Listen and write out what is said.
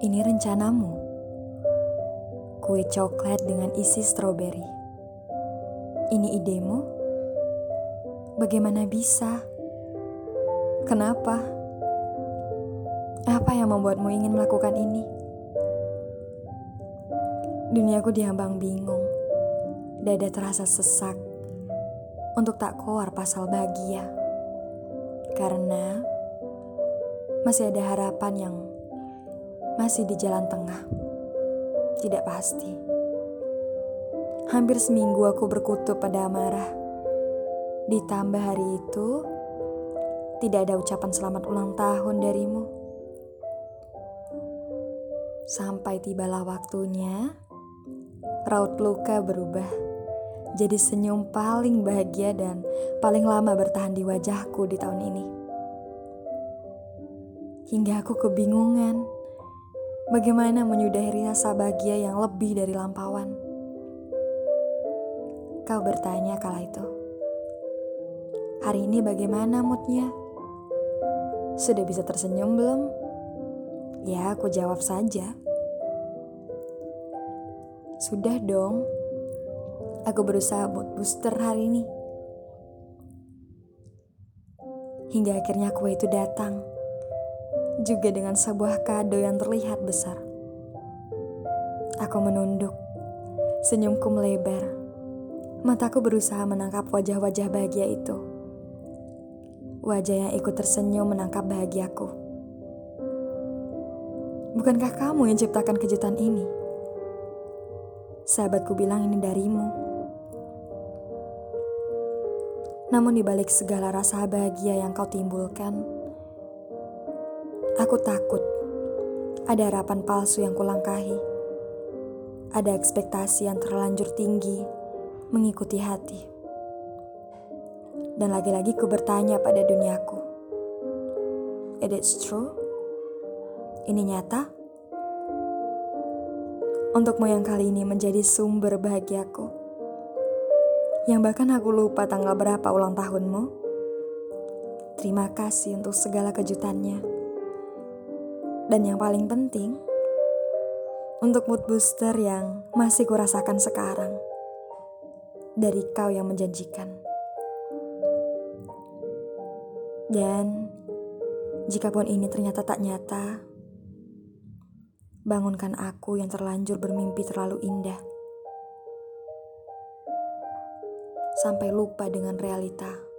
Ini rencanamu. Kue coklat dengan isi stroberi. Ini idemu? Bagaimana bisa? Kenapa? Apa yang membuatmu ingin melakukan ini? Duniaku diambang bingung. Dada terasa sesak untuk tak keluar pasal bahagia. Karena masih ada harapan yang masih di jalan tengah. Tidak pasti. Hampir seminggu aku berkutub pada amarah. Ditambah hari itu, tidak ada ucapan selamat ulang tahun darimu. Sampai tibalah waktunya, raut luka berubah jadi senyum paling bahagia dan paling lama bertahan di wajahku di tahun ini. Hingga aku kebingungan bagaimana menyudahi rasa bahagia yang lebih dari lampauan. Kau bertanya kala itu, hari ini bagaimana moodnya? Sudah bisa tersenyum belum? Ya, aku jawab saja. Sudah dong. Aku berusaha mood booster hari ini. Hingga akhirnya kue itu datang. Juga dengan sebuah kado yang terlihat besar. Aku menunduk. Senyumku melebar. Mataku berusaha menangkap wajah-wajah bahagia itu. Wajah yang ikut tersenyum menangkap bahagiaku. Bukankah kamu yang ciptakan kejutan ini? Sahabatku bilang ini darimu. Namun di balik segala rasa bahagia yang kau timbulkan, aku takut ada harapan palsu yang kulangkahi. Ada ekspektasi yang terlanjur tinggi mengikuti hati. Dan lagi-lagi ku bertanya pada duniaku. It is true? Ini nyata? Untukmu yang kali ini menjadi sumber bahagiaku yang bahkan aku lupa tanggal berapa ulang tahunmu. Terima kasih untuk segala kejutannya. Dan yang paling penting, untuk mood booster yang masih kurasakan sekarang. Dari kau yang menjanjikan. Dan jikapun ini ternyata tak nyata, bangunkan aku yang terlanjur bermimpi terlalu indah. sampai lupa dengan realita.